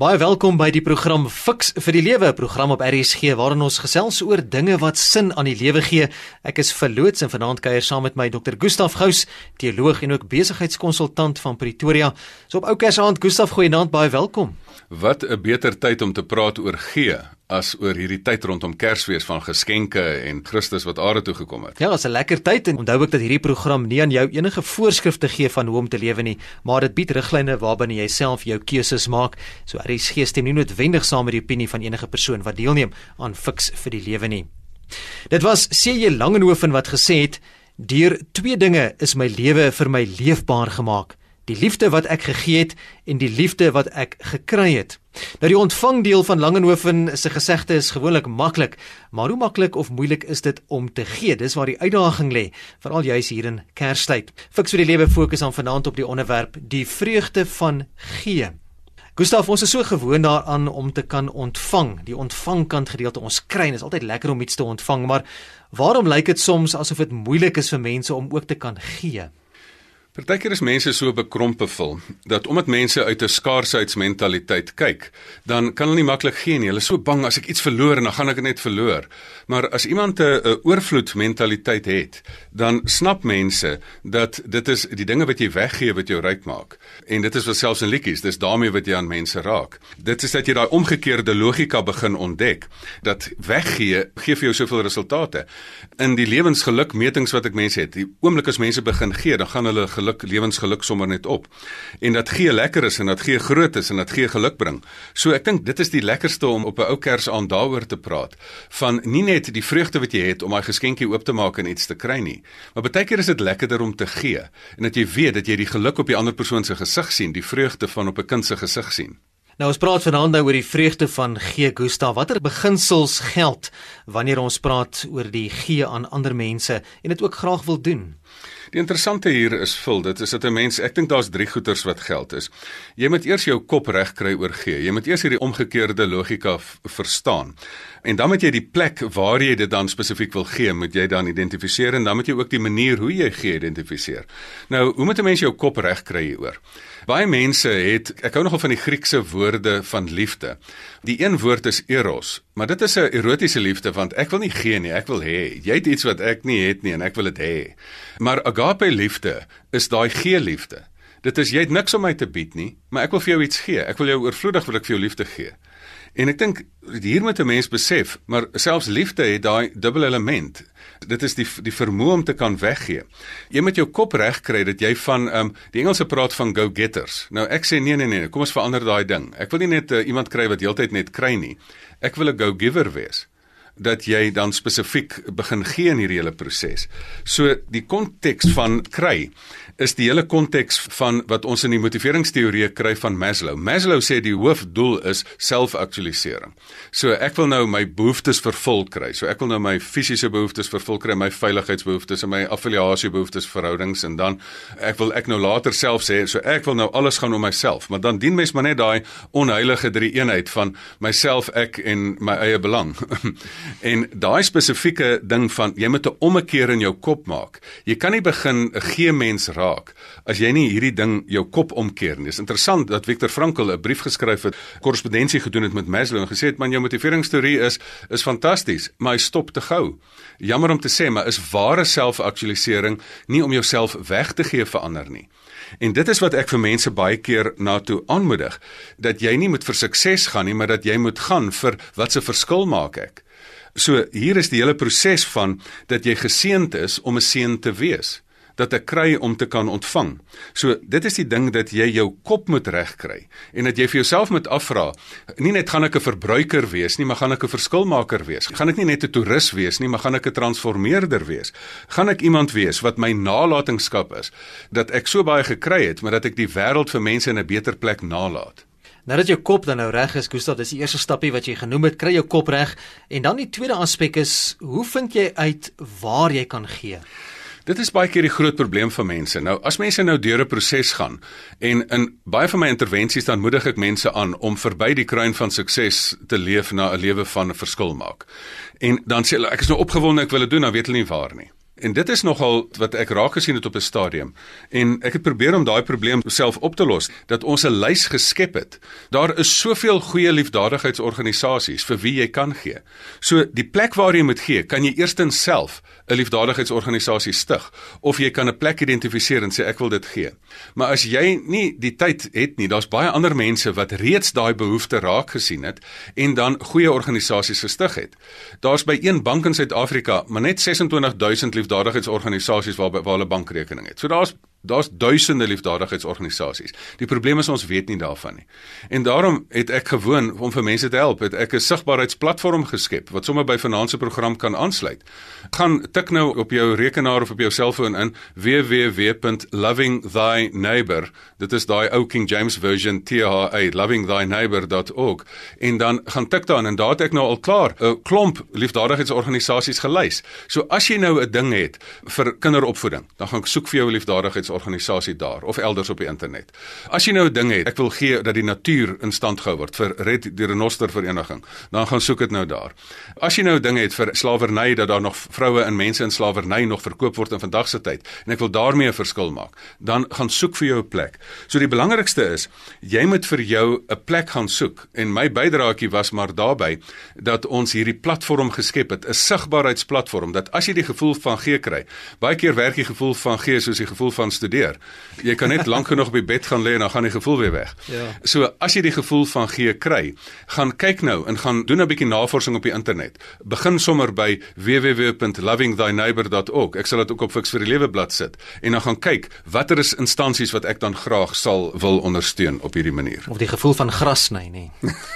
Baie welkom by die program Fix vir die Lewe, program op RSG waarin ons gesels oor dinge wat sin aan die lewe gee. Ek is verloots en vanaand kuier saam met my Dr. Gustaf Gous, teoloog en ook besigheidskonsultant van Pretoria. So op ou Kersaand, Gustaf, goeienaand, baie welkom. Wat 'n beter tyd om te praat oor gee as oor hierdie tyd rondom Kersfees van geskenke en Christus wat aarde toe gekom het. Ja, dit is 'n lekker tyd en onthou ook dat hierdie program nie aan jou enige voorskrifte gee van hoe om te lewe nie, maar dit bied riglyne waarbinne jy self jou keuses maak. So hier is geestem nie noodwendig saam met die opinie van enige persoon wat deelneem aan Fix vir die Lewe nie. Dit was C.J. Langehoven wat gesê het: "Deur twee dinge is my lewe vir my leefbaar gemaak: die liefde wat ek gegee het en die liefde wat ek gekry het. Nou die ontvangdeel van Langehoven se gesegde is gewoonlik maklik, maar hoe maklik of moeilik is dit om te gee? Dis waar die uitdaging lê, veral juis hier in Kerstyd. Fiks vir die lewe fokus aan vanaand op die onderwerp die vreugde van gee. Gustav, ons is so gewoond daaraan om te kan ontvang, die ontvangkant gedeelte. Ons kry, is altyd lekker om iets te ontvang, maar waarom lyk dit soms asof dit moeilik is vir mense om ook te kan gee? Partykeer is mense so bekrompe vol dat omdat mense uit 'n skaarsheidmentaliteit kyk, dan kan hulle nie maklik gee nie. Hulle is so bang as ek iets verloor en dan gaan ek dit net verloor. Maar as iemand 'n oorvloedmentaliteit het, dan snap mense dat dit is die dinge wat jy weggee wat jou ryk maak. En dit is wat selfs in liedjies, dis daarmee wat jy aan mense raak. Dit is dat jy daai omgekeerde logika begin ontdek dat weggee gee vir jou soveel resultate. In die lewensgelukmetings wat ek mense het, die oomblik as mense begin gee, dan gaan hulle geluk geluk lewensgeluk sommer net op. En dat gee lekker is en dat gee groot is en dat gee geluk bring. So ek dink dit is die lekkerste om op 'n ou Kersaand daaroor te praat van nie net die vreugde wat jy het om daai geskenkie oop te maak en iets te kry nie, maar baie keer is dit lekkerder om te gee en dat jy weet dat jy die geluk op die ander persoon se gesig sien, die vreugde van op 'n kind se gesig sien. Nou ons praat vanaand nou oor die vreugde van gee Gustav. Watter beginsels geld wanneer ons praat oor die gee aan ander mense en dit ook graag wil doen? Die interessante hier is vul dit is dat 'n mens, ek dink daar's drie goeters wat geld is. Jy moet eers jou kop reg kry oor gee. Jy moet eers hierdie omgekeerde logika verstaan. En dan moet jy die plek waar jy dit dan spesifiek wil gee, moet jy dan identifiseer en dan moet jy ook die manier hoe jy gee identifiseer. Nou, hoe moet 'n mens jou kop reg kry hieroor? Baie mense het ek hou nogal van die Griekse woorde van liefde. Die een woord is eros, maar dit is 'n erotiese liefde want ek wil nie gee nie, ek wil hê. Jy het iets wat ek nie het nie en ek wil dit hê. Maar agape liefde is daai gee liefde. Dit is jy het niks om my te bied nie, maar ek wil vir jou iets gee. Ek wil jou oorvloedig wil ek vir jou liefde gee. En ek dink hier moet 'n mens besef, maar selfs liefde het daai dubbel element. Dit is die die vermoë om te kan weggee. Jy moet jou kop reg kry dat jy van ehm um, die Engelse praat van go-getters. Nou ek sê nee nee nee, kom ons verander daai ding. Ek wil nie net uh, iemand kry wat heeltyd net kry nie. Ek wil 'n go-giver wees dat jy dan spesifiek begin gee in hierdie hele proses. So die konteks van kry is die hele konteks van wat ons in die motiveringsteorie kry van Maslow. Maslow sê die hoofdoel is selfaktualisering. So ek wil nou my behoeftes vervul kry. So ek wil nou my fisiese behoeftes vervul kry, my veiligheidsbehoeftes en my affiliasiebehoeftes verhoudings en dan ek wil ek nou later self sê so ek wil nou alles gaan om myself. Maar dan dien mens maar net daai onheilige drie eenheid van myself, ek en my eie belang. en daai spesifieke ding van jy moet 'n ommekeer in jou kop maak. Jy kan nie begin 'n gee mens raak as jy nie hierdie ding jou kop omkeer nie. Dit is interessant dat Viktor Frankl 'n brief geskryf het, korrespondensie gedoen het met Maslow en gesê het man jou motiveringsteorie is is fantasties, maar hy stop te gou. Jammer om te sê, maar is ware selfaktualisering nie om jouself weg te gee vir ander nie. En dit is wat ek vir mense baie keer na toe aanmoedig dat jy nie moet vir sukses gaan nie, maar dat jy moet gaan vir wat se verskil maak ek. So hier is die hele proses van dat jy geseënd is om 'n seën te wees dat ek kry om te kan ontvang. So dit is die ding dat jy jou kop moet regkry en dat jy vir jouself moet afvra, nie net gaan ek 'n verbruiker wees nie, maar gaan ek 'n verskilmaker wees? Gaan ek nie net 'n toerist wees nie, maar gaan ek 'n transformeerder wees? Gaan ek iemand wees wat my nalatenskap is dat ek so baie gekry het, maar dat ek die wêreld vir mense in 'n beter plek nalat? Nou dat jou kop dan nou reg is, Gustav, dis die eerste stappie wat jy genoem het, kry jou kop reg. En dan die tweede aspek is, hoe vind jy uit waar jy kan gee? Dit is baie keer die groot probleem van mense. Nou as mense nou deur 'n proses gaan en in baie van my intervensies dan moedig ek mense aan om verby die kruin van sukses te leef na 'n lewe van 'n verskil maak. En dan sê hulle ek is nou opgewonde ek wil dit doen, dan weet hulle nie waar nie. En dit is nogal wat ek raak gesien het op 'n stadium. En ek het probeer om daai probleem self op te los dat ons 'n lys geskep het. Daar is soveel goeie liefdadigheidsorganisasies vir wie jy kan gee. So die plek waar jy moet gee, kan jy eerstens self 'n liefdadigheidsorganisasie stig of jy kan 'n plek identifiseer en sê ek wil dit gee. Maar as jy nie die tyd het nie, daar's baie ander mense wat reeds daai behoefte raak gesien het en dan goeie organisasies gestig het. Daar's by een bank in Suid-Afrika maar net 26000 liefdadigheidsorganisasies waar waar hulle bankrekening het. So daar's Daar's duisende liefdadigheidsorganisasies. Die probleem is ons weet nie daarvan nie. En daarom het ek gewoon om vir mense te help, het ek 'n sigbaarheidsplatform geskep wat sommer by se program kan aansluit. Gaan tik nou op jou rekenaar of op jou selfoon in www.lovingthyneighbor. Dit is daai ou King James version THA lovingthyneighbor.org en dan gaan tik daar en daar het ek nou al klaar 'n klomp liefdadigheidsorganisasies gelys. So as jy nou 'n ding het vir kinderopvoeding, dan gaan ek soek vir jou liefdadigheid organisasie daar of elders op die internet. As jy nou 'n ding het, ek wil gee dat die natuur in stand gehou word vir Red die Renoster vereniging, dan gaan soek dit nou daar. As jy nou 'n ding het vir slawerny dat daar nog vroue en mense in slawerny nog verkoop word in vandag se tyd en ek wil daarmee 'n verskil maak, dan gaan soek vir jou 'n plek. So die belangrikste is, jy moet vir jou 'n plek gaan soek en my bydraetjie was maar daarbey dat ons hierdie platform geskep het, 'n sigbaarheidsplatform dat as jy die gevoel van gee kry, baie keer werk jy gevoel van gee soos die gevoel van studeer. Jy kan net lank genoeg op die bed gaan lê en dan gaan die gevoel weer weg. Ja. So as jy die gevoel van gee kry, gaan kyk nou en gaan doen 'n bietjie navorsing op die internet. Begin sommer by www.lovingthyneighbor.org. Ek sal dit ook op Fix vir die Lewe blad sit en dan gaan kyk watter is instansies wat ek dan graag sal wil ondersteun op hierdie manier. Of die gevoel van gras sny nie.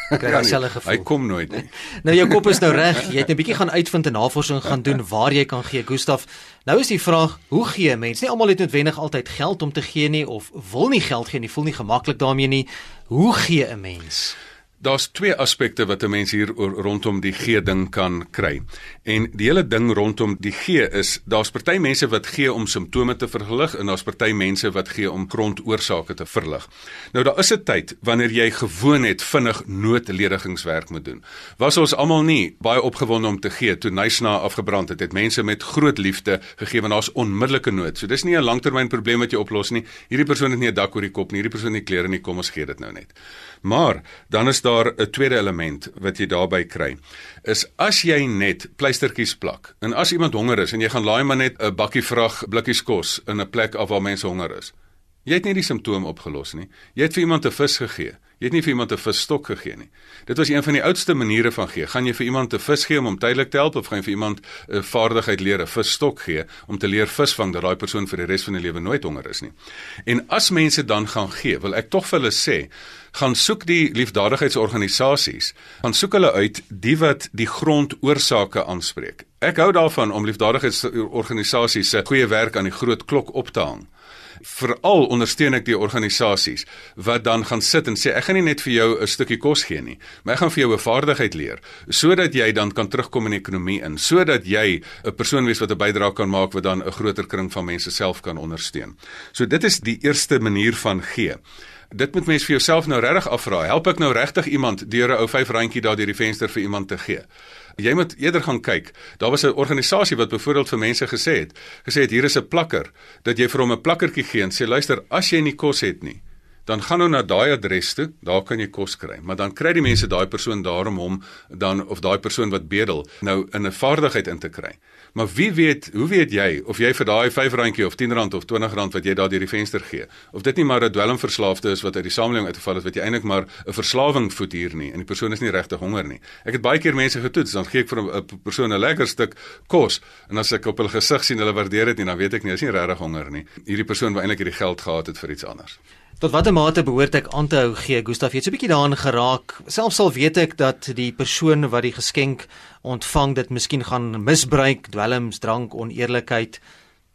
Kry ja, dieselfde gevoel. Hy kom nooit nie. nou jou kop is nou reg. Jy het 'n bietjie gaan uitvind en navorsing gaan doen waar jy kan gee. Gustaf, nou is die vraag, hoe gee mense? Nie almal het noodwendig altyd geld om te gee nie of wil nie geld gee nie, voel nie gemaklik daarmee nie. Hoe gee 'n mens? Daar's twee aspekte wat 'n mens hier rondom die gee ding kan kry. En die hele ding rondom die gee is daar's party mense wat gee om simptome te verlig en daar's party mense wat gee om grondoorsake te verlig. Nou daar is 'n tyd wanneer jy gewoon het vinnig noodledigingswerk moet doen. Was ons almal nie baie opgewonde om te gee toe Nysna afgebrand het, het mense met groot liefde gegee want daar's onmiddellike nood. So dis nie 'n langtermynprobleem wat jy oplos nie. Hierdie persoon het nie 'n dak oor die kop nie, hierdie persoon het nie klere nie, kom ons gee dit nou net. Maar dan is daar 'n tweede element wat jy daarbey kry. Is as jy net pleistertjies plak en as iemand honger is en jy gaan laai maar net 'n bakkie vrag blikkies kos in 'n plek af waar mense honger is. Jy het nie die simptoom opgelos nie. Jy het vir iemand 'n vis gegee. Jy het nie vir iemand 'n visstok gegee nie. Dit was een van die oudste maniere van gee. Gaan jy vir iemand 'n vis gee om hom tydelik te help of gaan jy vir iemand 'n vaardigheid leer, 'n visstok gee om te leer visvang dat daai persoon vir die res van die lewe nooit honger is nie. En as mense dan gaan gee, wil ek tog vir hulle sê, gaan soek die liefdadigheidsorganisasies, gaan soek hulle uit die wat die grondoorsake aanspreek. Ek hou daarvan om liefdadigheidsorganisasies se goeie werk aan die groot klok op te hang. Veral ondersteun ek die organisasies wat dan gaan sit en sê ek gaan nie net vir jou 'n stukkie kos gee nie, maar ek gaan vir jou 'n vaardigheid leer sodat jy dan kan terugkom in die ekonomie in, sodat jy 'n persoon wees wat 'n bydrae kan maak wat dan 'n groter kring van mense self kan ondersteun. So dit is die eerste manier van gee dit moet mens vir jouself nou regtig afvra. Help ek nou regtig iemand deur 'n ou vyf randjie daar deur die venster vir iemand te gee? Jy moet eerder gaan kyk. Daar was 'n organisasie wat byvoorbeeld vir mense gesê het, gesê het hier is 'n plakker dat jy vir hom 'n plakkertjie gee en sê luister, as jy nie kos het nie, dan gaan nou na daai adres toe, daar kan jy kos kry. Maar dan kry die mense daai persoon daarom hom dan of daai persoon wat bedel nou in 'n vaardigheid in te kry. Maar wie weet, hoe weet jy of jy vir daai R5 of R10 of R20 wat jy daar deur die venster gee, of dit nie maar 'n dwelmverslaafde is wat uit die samelewing uitgeval het wat jy eintlik maar 'n verslawing voed hier nie en die persoon is nie regtig honger nie. Ek het baie keer mense getoets, dan gee ek vir 'n persoon 'n lekker stuk kos en as ek op hulle gesig sien hulle waardeer dit nie, dan weet ek nie, hulle is nie regtig honger nie. Hierdie persoon wou eintlik hierdie geld gehad het vir iets anders. Tot watter mate behoort ek aan te hou gee? Gustaf, jy het so 'n bietjie daarin geraak. Selfs al weet ek dat die persoon wat die geskenk ontvang dit miskien gaan misbruik, dwelms, drank, oneerlikheid.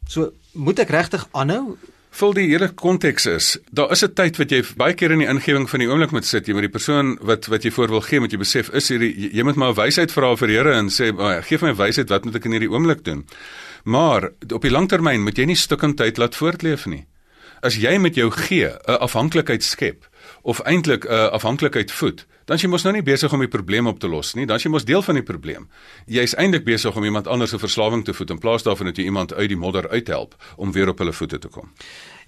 So, moet ek regtig aanhou? Vul die hele konteks is. Daar is 'n tyd wat jy baie keer in die ingewing van die oomblik moet sit. Jy moet die persoon wat wat jy voor wil gee, moet jy besef is hierdie jy moet maar wysheid vra vir Here en sê, oh, "Gee vir my wysheid, wat moet ek in hierdie oomblik doen?" Maar op die langtermyn moet jy nie stukkend tyd laat voortleef nie as jy met jou gee 'n afhanklikheid skep of eintlik 'n afhanklikheid voed, dan is jy mos nou nie besig om die probleem op te los nie, dan is jy mos deel van die probleem. Jy is eintlik besig om iemand anders se verslawing te voed in plaas daarvan dat jy iemand uit die modder uithelp om weer op hulle voete te kom.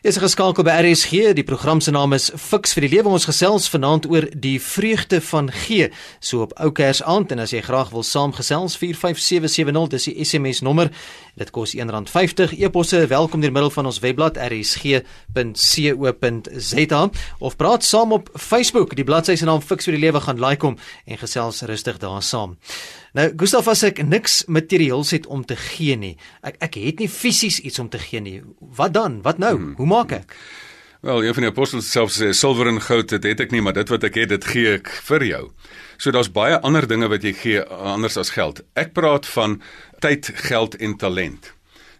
Is geskakel by RSG. Die program se naam is Fix vir die lewe. Ons gesels vanaand oor die vreugde van gee. So op Oukers aand en as jy graag wil saamgesels 45770 dis die SMS nommer. Dit kos R1.50. E-posse welkom deur middel van ons webblad rsg.co.za of praat saam op Facebook. Die bladsy se naam Fix vir die lewe gaan like hom en gesels rustig daar saam. Nou Gustaf as ek niks materiaals het om te gee nie. Ek ek het nie fisies iets om te gee nie. Wat dan? Wat nou? Hmm. Hoe maak ek? Wel, een van die apostels self sê silwer en goud het, het ek nie, maar dit wat ek het, dit gee ek vir jou. So daar's baie ander dinge wat jy gee anders as geld. Ek praat van tyd, geld en talent.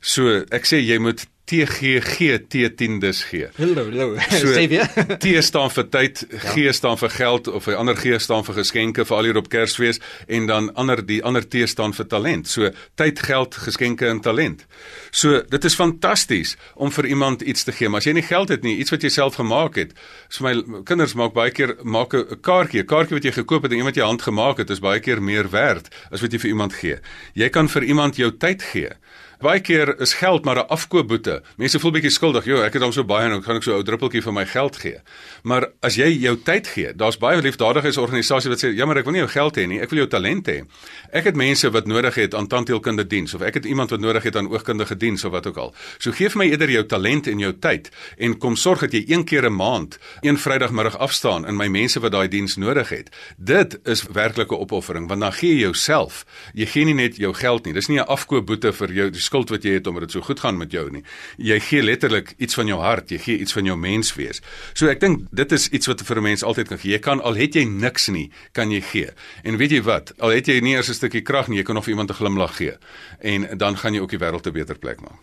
So ek sê jy moet TGG T10 dis gee. Hallo, hallo. So, Sê weer. T staan vir tyd, G ja. staan vir geld of 'n ander G staan vir geskenke vir al hier op Kersfees en dan ander die ander T staan vir talent. So tyd, geld, geskenke en talent. So dit is fantasties om vir iemand iets te gee, maar as jy nie geld het nie, iets wat jy self gemaak het. So my kinders maak baie keer maak 'n kaartjie, 'n kaartjie wat jy gekoop het en iemand jy hand gemaak het, is baie keer meer werd as wat jy vir iemand gee. Jy kan vir iemand jou tyd gee. Baie keer is geld maar 'n afkoopboete. Mense voel bietjie skuldig. Jo, ek het hom so baie en ek gaan ek so 'n druppeltjie van my geld gee. Maar as jy jou tyd gee, daar's baie liefdadigheidsorganisasies wat sê, "Ja, maar ek wil nie jou geld hê nie, ek wil jou talent hê." Ek het mense wat nodig het aan tandheelkundige diens of ek het iemand wat nodig het aan oogkundige diens of wat ook al. So gee vir my eerder jou talent en jou tyd en kom sorg dat jy een keer 'n maand, een Vrydagmiddag afstaan in my mense wat daai diens nodig het. Dit is werklike opoffering want dan gee jy jouself. Jy gee nie net jou geld nie. Dis nie 'n afkoopboete vir jou skuld wat jy het omdat dit so goed gaan met jou nie. Jy gee letterlik iets van jou hart, jy gee iets van jou menswees. So ek dink dit is iets wat vir 'n mens altyd kan gee. Jy kan al het jy niks nie, kan jy gee. En weet jy wat? Al het jy nie eers 'n stukkie krag nie, jy kan vir iemand 'n glimlag gee. En dan gaan jy ook die wêreld 'n beter plek maak.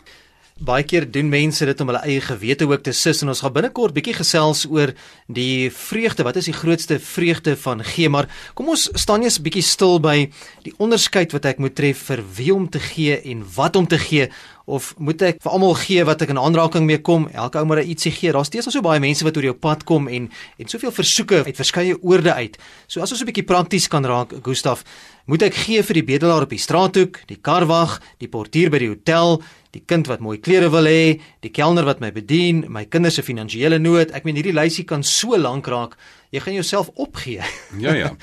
Baie keer doen mense dit om hulle eie gewete ook te sis en ons gaan binnekort bietjie gesels oor die vreugde. Wat is die grootste vreugde van gee? Maar kom ons staan eers bietjie stil by die onderskeid wat ek moet tref vir wie om te gee en wat om te gee of moet ek vir almal gee wat ek in aanraking mee kom? Elke ou moet ietsie gee. Daar's steeds so baie mense wat oor jou pad kom en en soveel versoeke uit verskeie oorde uit. So as ons 'n bietjie prakties kan raak, Gustaf, moet ek gee vir die bedelaar op die straathoek, die karwag, die portier by die hotel, die kind wat mooi klere wil hê, die kelner wat my bedien, my kinders se finansiële nood. Ek meen hierdie lysie kan so lank raak. Jy gaan jouself opgee. ja ja.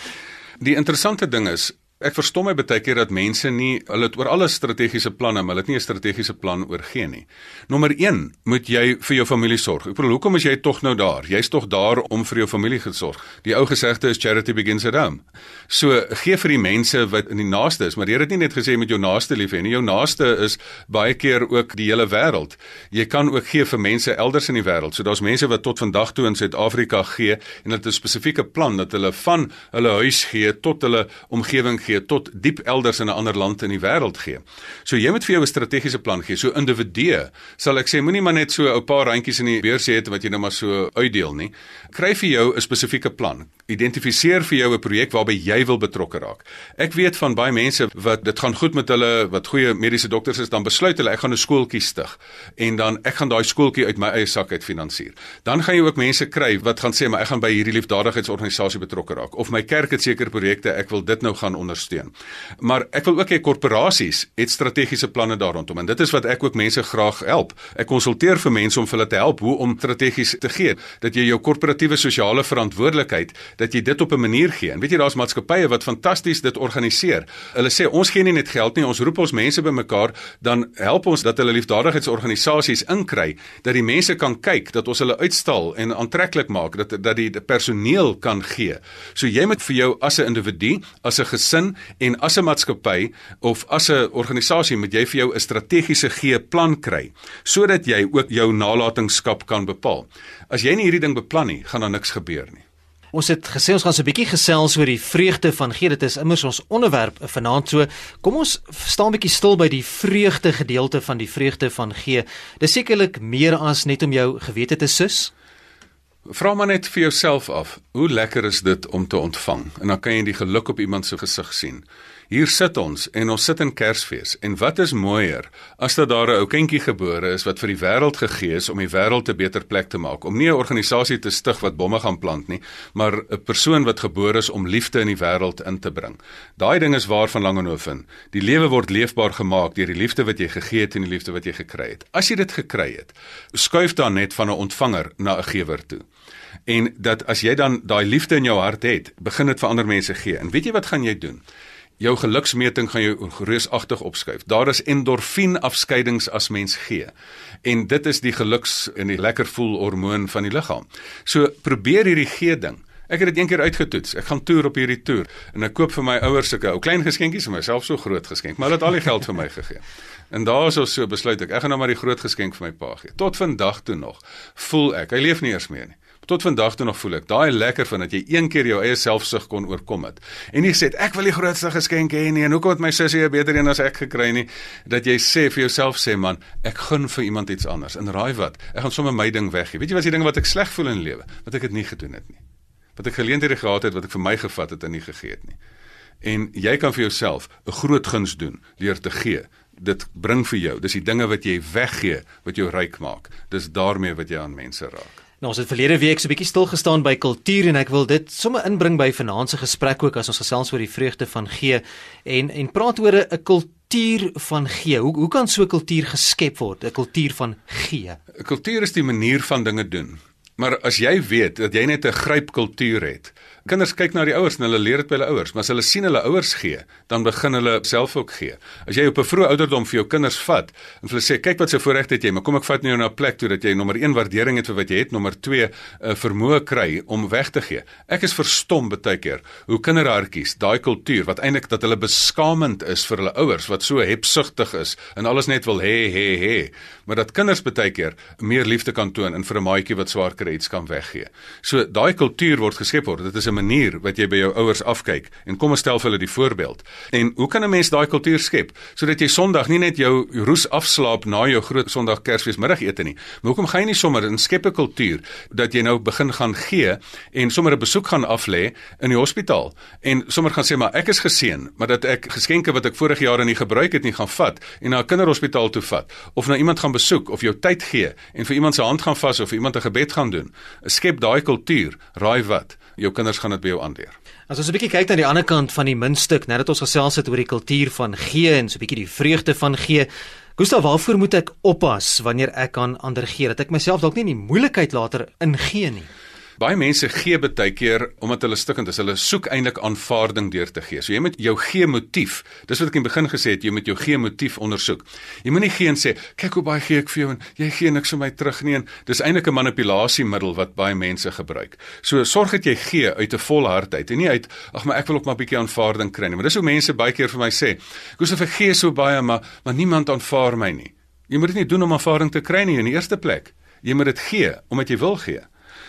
Die interessante ding is Ek verstom my baie keer dat mense nie hulle het oor alle strategiese planne, maar hulle het nie 'n strategiese plan oor gee nie. Nommer 1, moet jy vir jou familie sorg. Ek bedoel, hoekom is jy tog nou daar? Jy's tog daar om vir jou familie te sorg. Die ou gesegde is charity begins at home. So, gee vir die mense wat in die naaste is, maar jy het nie net gesê jy moet jou naaste lief hê nie. Jou naaste is baie keer ook die hele wêreld. Jy kan ook gee vir mense elders in die wêreld. So daar's mense wat tot vandag toe in Suid-Afrika gee en hulle het 'n spesifieke plan dat hulle van hulle huis gee tot hulle omgewing gee tot diep elders in 'n ander land in die wêreld gee. So jy moet vir jou 'n strategiese plan gee. So individue sal ek sê moenie maar net so 'n paar randjies in die beursie hê wat jy nou maar so uitdeel nie. Kry vir jou 'n spesifieke plan. Identifiseer vir jou 'n projek waarby jy wil betrokke raak. Ek weet van baie mense wat dit gaan goed met hulle, wat goeie mediese dokters is, dan besluit hulle ek gaan 'n skooltjie stig en dan ek gaan daai skooltjie uit my eie sak uit finansier. Dan gaan jy ook mense kry wat gaan sê maar ek gaan by hierdie liefdadigheidsorganisasie betrokke raak of my kerk het seker projekte, ek wil dit nou gaan ondersteun ondersteun. Maar ek wil ook hê korporasies het strategiese planne daar rondom en dit is wat ek ook mense graag help. Ek konsulteer vir mense om hulle te help hoe om strategies te gee dat jy jou korporatiewe sosiale verantwoordelikheid dat jy dit op 'n manier gee. En weet jy daar's maatskappye wat fantasties dit organiseer. Hulle sê ons gee nie net geld nie, ons roep ons mense bymekaar, dan help ons dat hulle liefdadigheidsorganisasies inkry dat die mense kan kyk dat ons hulle uitstal en aantreklik maak dat dat die personeel kan gee. So jy moet vir jou as 'n individu, as 'n gesin en as 'n maatskappy of as 'n organisasie moet jy vir jou 'n strategiese gee plan kry sodat jy ook jou nalatenskap kan bepaal. As jy nie hierdie ding beplan nie, gaan daar niks gebeur nie. Ons het gesê ons gaan so 'n bietjie gesels oor die vreugde van gee. Dit is immers ons onderwerp vanaand. So, kom ons staan 'n bietjie stil by die vreugde gedeelte van die vreugde van gee. Dis sekerlik meer as net om jou gewete te sus. Vra maar net vir jouself af, hoe lekker is dit om te ontvang? En dan kan jy die geluk op iemand se gesig sien. Hier sit ons en ons sit in Kersfees en wat is mooier as dat daar 'n ou kindjie gebore is wat vir die wêreld gegee is om die wêreld 'n beter plek te maak, om nie 'n organisasie te stig wat bomme gaan plant nie, maar 'n persoon wat gebore is om liefde in die wêreld in te bring. Daai ding is waar van Langehoven. Die lewe word leefbaar gemaak deur die liefde wat jy gegee het en die liefde wat jy gekry het. As jy dit gekry het, skuif dan net van 'n ontvanger na 'n gewer toe en dat as jy dan daai liefde in jou hart het, begin dit vir ander mense gee. En weet jy wat gaan jy doen? Jou geluksmeting gaan jou reusagtig opskuif. Daar is endorfien afskeidings as mens gee. En dit is die geluks en die lekker voel hormoon van die liggaam. So probeer hierdie gee ding. Ek het dit een keer uitgetoets. Ek gaan toer op hierdie toer en ek koop vir my ouers sulke ou klein geskenkies en myself so groot geskenk, maar hulle het al die geld vir my gegee. En daar is ons so besluit ek, ek gaan nou maar die groot geskenk vir my pa gee. Tot vandag toe nog voel ek, hy leef nie eers meer nie. Tot vandag toe nog voel ek daai lekker van dat jy een keer jou eie selfsug kon oorkom het. En jy sê ek wil die grootste geskenk hê nie en hoekom het my sussie 'n beter een as ek gekry nie? Dat jy sê vir jouself sê man, ek gun vir iemand iets anders. En raai wat? Ek gaan sommer my ding weggee. Weet jy wat is die ding wat ek sleg voel in lewe? Wat ek dit nie gedoen het nie. Wat ek geleenthede gehad het wat ek vir my gevat het en nie gegee het nie. En jy kan vir jouself 'n groot guns doen deur te gee. Dit bring vir jou. Dis die dinge wat jy weggee wat jou ryk maak. Dis daarmee wat jy aan mense raak. Nou ons het verlede week so 'n bietjie stil gestaan by kultuur en ek wil dit sommer inbring by vanaand se gesprek ook as ons gesels oor die vreugde van gee en en praat oor 'n kultuur van gee. Hoe hoe kan so 'n kultuur geskep word? 'n Kultuur van gee. 'n Kultuur is die manier van dinge doen. Maar as jy weet dat jy net 'n gryp kultuur het, Kinders kyk na die ouers en hulle leer dit by hulle ouers, maar as hulle sien hulle ouers gee, dan begin hulle self ook gee. As jy op 'n vroeë ouderdom vir jou kinders vat en hulle sê kyk wat se voorreg het jy, maar kom ek vat nou na 'n plek toe dat jy nommer 1 waardering het vir wat jy het, nommer 2 'n uh, vermoë kry om weg te gee. Ek is verstom baie keer hoe kinderhartjies daai kultuur wat eintlik dat hulle beskamend is vir hulle ouers wat so hebsugtig is en alles net wil hê hê hê, maar dat kinders baie keer meer liefde kan toon en vir 'n maatjie wat swaar kry iets kan weggee. So daai kultuur word geskep word. Dit is 'n manier wat jy by jou ouers afkyk en kom ons stel vir hulle die voorbeeld. En hoe kan 'n mens daai kultuur skep sodat jy Sondag nie net jou roes afslaap na jou groot Sondag Kersfees middagete nie, maar hoekom gaan jy nie sommer in skep 'n kultuur dat jy nou begin gaan gee en sommer 'n besoek gaan aflê in die hospitaal en sommer gaan sê maar ek is geseën, maar dat ek geskenke wat ek vorige jare nie gebruik het nie gaan vat en na 'n kinderhospitaal toe vat of na iemand gaan besoek of jou tyd gee en vir iemand se hand gaan vas of vir iemand 'n gebed gaan doen. Skep daai kultuur, raai wat? jou kinders gaan dit by jou aanleer. As ons 'n bietjie kyk na die ander kant van die muntstuk, nadat ons gesels het oor die kultuur van gee en so 'n bietjie die vreugde van gee, Gustav, waarvoor moet ek oppas wanneer ek aan ander gee dat ek myself dalk nie in die moeilikheid later ingee nie? Baie mense gee baie keer omdat hulle stikkend is. Hulle soek eintlik aanvaarding deur te gee. So jy moet jou gee motief. Dis wat ek in die begin gesê het, jy moet jou gee motief ondersoek. Jy moenie gee en sê, "Kyk hoe baie gee ek vir jou en jy gee niks vir my terug nie." En dis eintlik 'n manipulasiemiddel wat baie mense gebruik. So sorg dat jy gee uit 'n volle hart uit en nie uit, "Ag, maar ek wil ook maar 'n bietjie aanvaarding kry nie." Maar dis hoe mense baie keer vir my sê, "Gustav, ek gee so baie, maar maar niemand aanvaar my nie." Jy moet dit nie doen om aanvaarding te kry nie in die eerste plek. Jy moet dit gee omdat jy wil gee.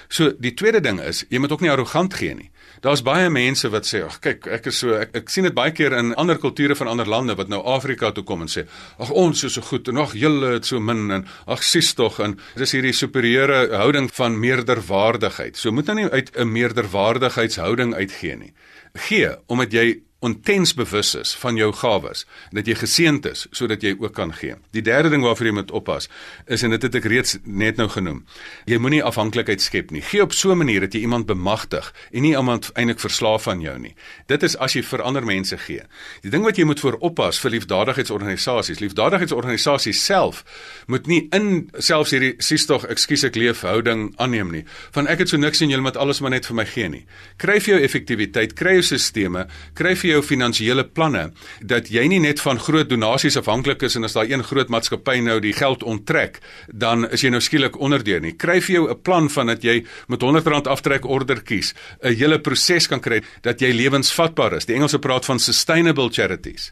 So die tweede ding is, jy moet ook nie arrogant gee nie. Daar's baie mense wat sê, "Ag kyk, ek is so ek, ek sien dit baie keer in ander kulture van ander lande wat nou Afrika toe kom en sê, "Ag ons is so goed en ag julle het so min en ag sies tog en dis hierdie superieure houding van meerderwaardigheid." So moet nou nie uit 'n meerderwaardigheidshouding uitgee nie. Gee omdat jy intens bewus is van jou gawes en dat jy geseënd is sodat jy ook kan gee. Die derde ding waarvoor jy moet oppas is en dit het ek reeds net nou genoem. Jy moenie afhanklikheid skep nie. Gee op so 'n manier dat jy iemand bemagtig en nie iemand eintlik verslaaf aan jou nie. Dit is as jy vir ander mense gee. Die ding wat jy moet voor oppas vir liefdadigheidsorganisasies, liefdadigheidsorganisasies self moet nie in selfs hierdie sies tog ekskuus ek leef houding aanneem nie. Van ek het so niks en julle moet alles maar net vir my gee nie. Kry vir jou effektiwiteit, kry jou sisteme, kry vir jou finansiële planne dat jy nie net van groot donasies afhanklik is en as daar een groot maatskappy nou die geld onttrek, dan is jy nou skielik onderdeur nie. Kry vir jou 'n plan van dat jy met R100 aftrek order kies, 'n hele proses kan kry dat jy lewensvatbaar is. Die Engelse praat van sustainable charities.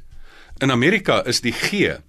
In Amerika is die G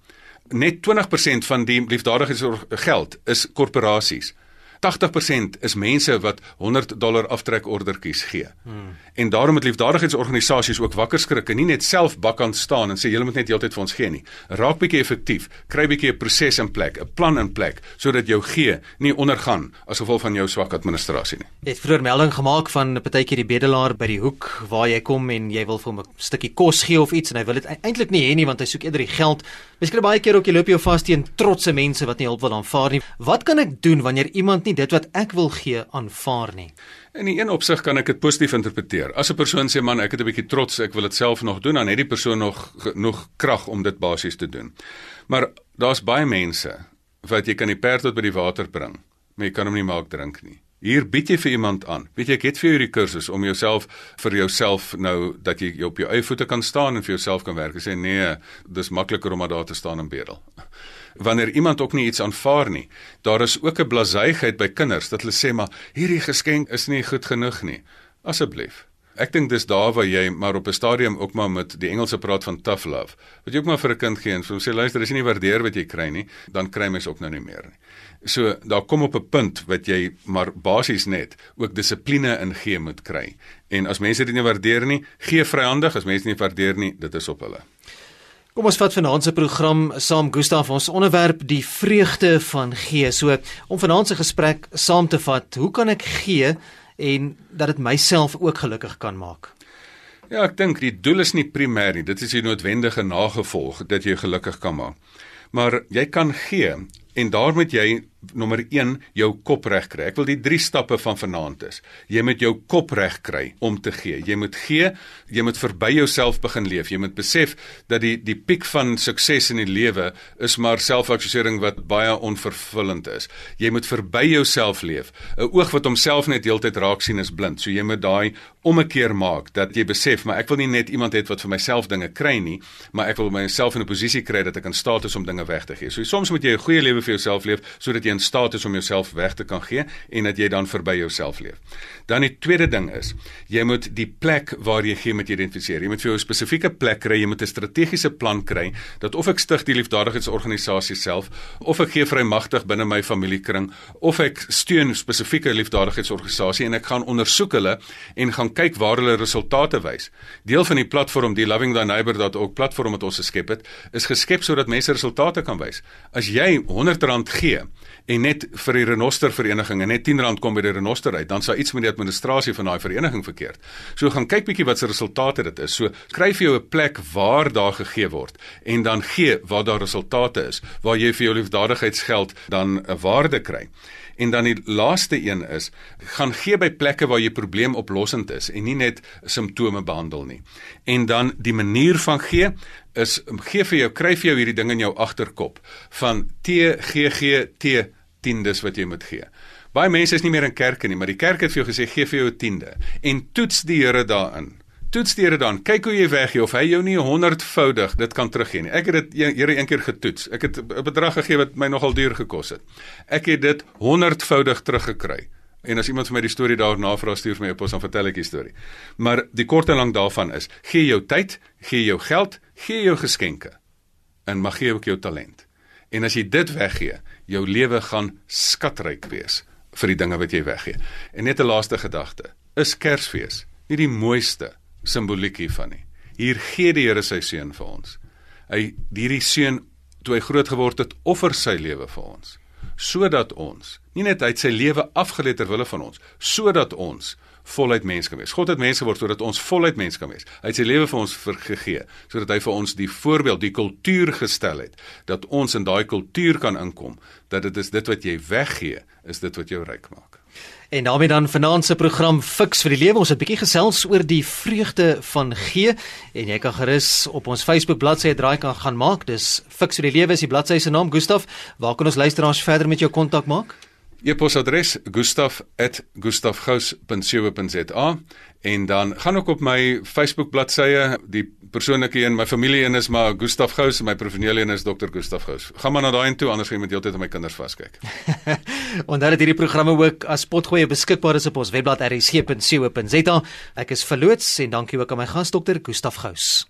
net 20% van die liefdadigheidsgeld is korporasies. 80% is mense wat 100 dollar aftrekordertjies gee. Hmm. En daarom het liefdadigheidsorganisasies ook wakker skrik en nie net self bakkant staan en sê julle moet net heeltyd vir ons gee nie. Raak bietjie effektief, kry bietjie 'n proses in plek, 'n plan in plek sodat jou gee nie ondergaan as gevolg van jou swak administrasie nie. Jy het vroeër melding gemaak van 'n partytjie die bedelaar by die hoek waar jy kom en jy wil vir hom 'n stukkie kos gee of iets en hy wil dit eintlik nie hê nie want hy soek eerder die geld. Miskien baie keer ook jy loop jou vas teen trotse mense wat nie hulp wil aanvaar nie. Wat kan ek doen wanneer iemand nie dit wat ek wil gee aanvaar nie? In die een opsig kan ek dit positief interpreteer. As 'n persoon sê man, ek het 'n bietjie trots, ek wil dit self nog doen, dan het die persoon nog genoeg krag om dit basies te doen. Maar daar's baie mense wat jy kan die perd tot by die water bring, maar jy kan hom nie maak drink nie. Hier bied jy vir iemand aan. Weet jy, ek het vir jou die kursus om jouself vir jouself nou dat jy op jou eie voete kan staan en vir jouself kan werk. Ek sê nee, dis makliker om maar daar te staan en bedel wanneer iemand ook nie iets aanvaar nie. Daar is ook 'n blasyheid by kinders dat hulle sê maar hierdie geskenk is nie goed genoeg nie. Asseblief. Ek dink dis daar waar jy maar op 'n stadium ook maar met die Engelse praat van tough love. Wat jy ook maar vir 'n kind gee en sê luister, as jy nie waardeer wat jy kry nie, dan kry mens ook nou nie meer nie. So daar kom op 'n punt wat jy maar basies net ook dissipline in gee moet kry. En as mense dit nie waardeer nie, gee vryhandig, as mense nie waardeer nie, dit is op hulle. Kom ons vat vanaand se program saam Gustaf ons onderwerp die vreugde van gee. So om vanaand se gesprek saam te vat, hoe kan ek gee en dat dit myself ook gelukkig kan maak? Ja, ek dink die doel is nie primêr nie. Dit is die noodwendige nagevolg dat jy gelukkig kan maak. Maar jy kan gee en daar moet jy nommer 1 jou kop reg kry. Ek wil die 3 stappe van vanaand is. Jy moet jou kop reg kry om te gee. Jy moet gee, jy moet verby jouself begin leef. Jy moet besef dat die die piek van sukses in die lewe is maar selfaksesering wat baie onvervullend is. Jy moet verby jouself leef. 'n Oog wat homself net heeltyd raak sien is blind. So jy moet daai ommekeer maak dat jy besef, maar ek wil nie net iemand hê wat vir myself dinge kry nie, maar ek wil myself in 'n posisie kry dat ek in staat is om dinge weg te gee. So soms moet jy 'n goeie lewe vir jouself leef sodat jy in staat is om jouself weg te kan gee en dat jy dan verby jouself leef. Dan die tweede ding is, jy moet die plek waar jy gee met identifiseer. Jy moet vir jou 'n spesifieke plek kry, jy moet 'n strategiese plan kry dat of ek stig die liefdadigheidsorganisasie self of ek gee vrymagtig binne my familiekring of ek steun spesifieke liefdadigheidsorganisasie en ek gaan ondersoek hulle en gaan kyk waar hulle resultate wys. Deel van die platform, die Loving Thy Neighbor dat ook platform wat ons geskep het, is geskep sodat mense resultate kan wys. As jy R100 gee en net vir die renoster vereniging en net R10 kom by die renoster uit, dan sal iets met die administrasie van daai vereniging verkeerd. So gaan kyk bietjie wat se resultate dit is. So kry vir jou 'n plek waar daar gegee word en dan gee waar daar resultate is, waar jy vir jou liefdadigheidsgeld dan 'n waarde kry. En dan die laaste een is gaan gee by plekke waar jy probleemoplossend is en nie net simptome behandel nie. En dan die manier van gee is gee vir jou kry vir jou hierdie ding in jou agterkop van TGGT tiendes wat jy moet gee. Baie mense is nie meer in kerke nie, maar die kerk het vir jou gesê gee vir jou 'n tiende en toets die Here daarin. Toets die Here dan. Kyk hoe jy weggee of hy jou nie 100voudig dit kan teruggee nie. Ek het dit Here een keer getoets. Ek het 'n bedrag gegee wat my nogal duur gekos het. Ek het dit 100voudig teruggekry. En as iemand vir my die storie daarna vra stuur my op ons dan vertel ek die storie. Maar die kort en lank daarvan is: gee jou tyd, gee jou geld, gee jou geskenke en mag gee ook jou talent. En as jy dit weggee, jou lewe gaan skatryk wees vir die dinge wat jy weggee. En net 'n laaste gedagte. Is Kersfees nie die mooiste simboliek hiervan nie? Hier gee die Here sy seun vir ons. Hy hierdie seun toe hy groot geword het, offer sy lewe vir ons sodat ons nie net uit sy lewe afgelê ter wille van ons, sodat ons voluit mens kan wees. God het mense geword sodat ons voluit mens kan wees. Hy het sy lewe vir ons vergegee sodat hy vir ons die voorbeeld, die kultuur gestel het dat ons in daai kultuur kan inkom, dat dit is dit wat jy weggee, is dit wat jou ryk maak. En daarmee dan se program Fix vir die lewe. Ons het 'n bietjie gesels oor die vreugde van gee en jy kan gerus op ons Facebook bladsy 'n draai kan gaan maak. Dis Fix vir die lewe is die bladsy se naam. Gustaf, waar kan ons luisteraars verder met jou kontak maak? E-posadres gustaf@gustafgous.co.za en dan gaan ook op my Facebook bladsye die persoonlike een, my familie een is maar Gustaf Gous en my professionele een is Dr. Gustaf Gous. Gaan maar na daai toe anders gaan jy met heeltyd op my kinders vaskyk. en dan het hierdie programme ook as potgoeie beskikbaar is op ons webblad rsg.co.za. Ek is verloots en dankie ook aan my gas Dr. Gustaf Gous.